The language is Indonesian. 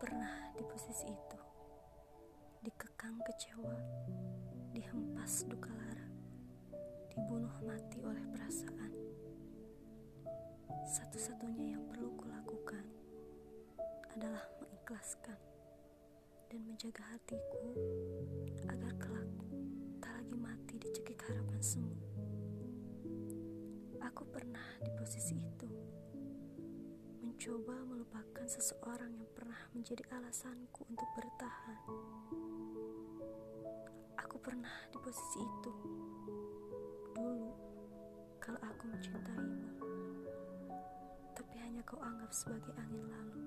pernah di posisi itu, dikekang kecewa, dihempas duka lara, dibunuh mati oleh perasaan. Satu-satunya yang perlu kulakukan adalah mengikhlaskan dan menjaga hatiku agar kelak tak lagi mati dicekik harapan semu. Aku pernah di posisi itu, mencoba melupakan seseorang yang pernah menjadi alasanku untuk bertahan. Aku pernah di posisi itu dulu, kalau aku mencintaimu, tapi hanya kau anggap sebagai angin lalu.